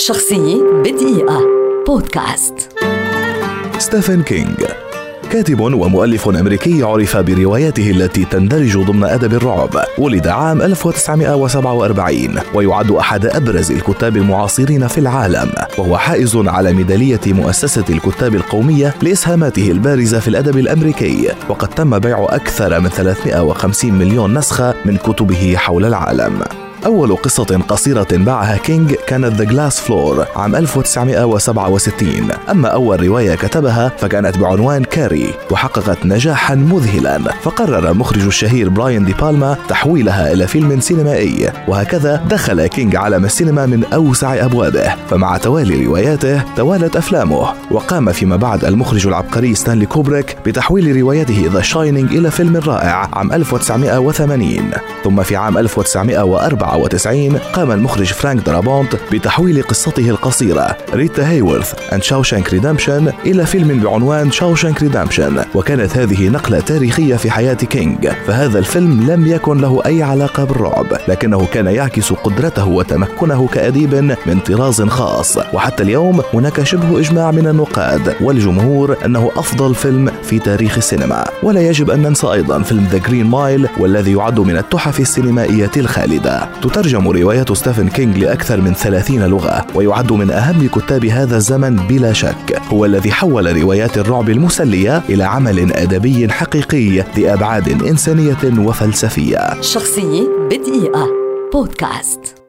شخصية بدقيقة. بودكاست. ستيفن كينج كاتب ومؤلف أمريكي عرف برواياته التي تندرج ضمن أدب الرعب ولد عام 1947 ويعد أحد أبرز الكتاب المعاصرين في العالم وهو حائز على ميدالية مؤسسة الكتاب القومية لإسهاماته البارزة في الأدب الأمريكي وقد تم بيع أكثر من 350 مليون نسخة من كتبه حول العالم. أول قصة قصيرة باعها كينج كانت The Glass Floor عام 1967 أما أول رواية كتبها فكانت بعنوان Carrie وحققت نجاحا مذهلا. فقرر المخرج الشهير براين دي بالما تحويلها إلى فيلم سينمائي. وهكذا دخل كينج عالم السينما من أوسع أبوابه. فمع توالي رواياته توالت أفلامه. وقام فيما بعد المخرج العبقري ستانلي كوبريك بتحويل روايته The Shining إلى فيلم رائع عام 1980 ثم في عام 1904 1994 قام المخرج فرانك درابونت بتحويل قصته القصيرة Rita Hayworth and Shawshank Redemption إلى فيلم بعنوان Shawshank Redemption وكانت هذه نقلة تاريخية في حياة كينج فهذا الفيلم لم يكن له أي علاقة بالرعب لكنه كان يعكس قدرته وتمكنه كأديب من طراز خاص. وحتى اليوم هناك شبه إجماع من النقاد والجمهور أنه أفضل فيلم في تاريخ السينما. ولا يجب أن ننسى أيضا فيلم The Green Mile والذي يعد من التحف السينمائية الخالدة. تترجم روايات ستيفن كينج لأكثر من ثلاثين لغة ويعد من أهم كتاب هذا الزمن بلا شك. هو الذي حول روايات الرعب المسلية إلى عمل أدبي حقيقي لأبعاد إنسانية وفلسفية. شخصية بدقيقة. بودكاست.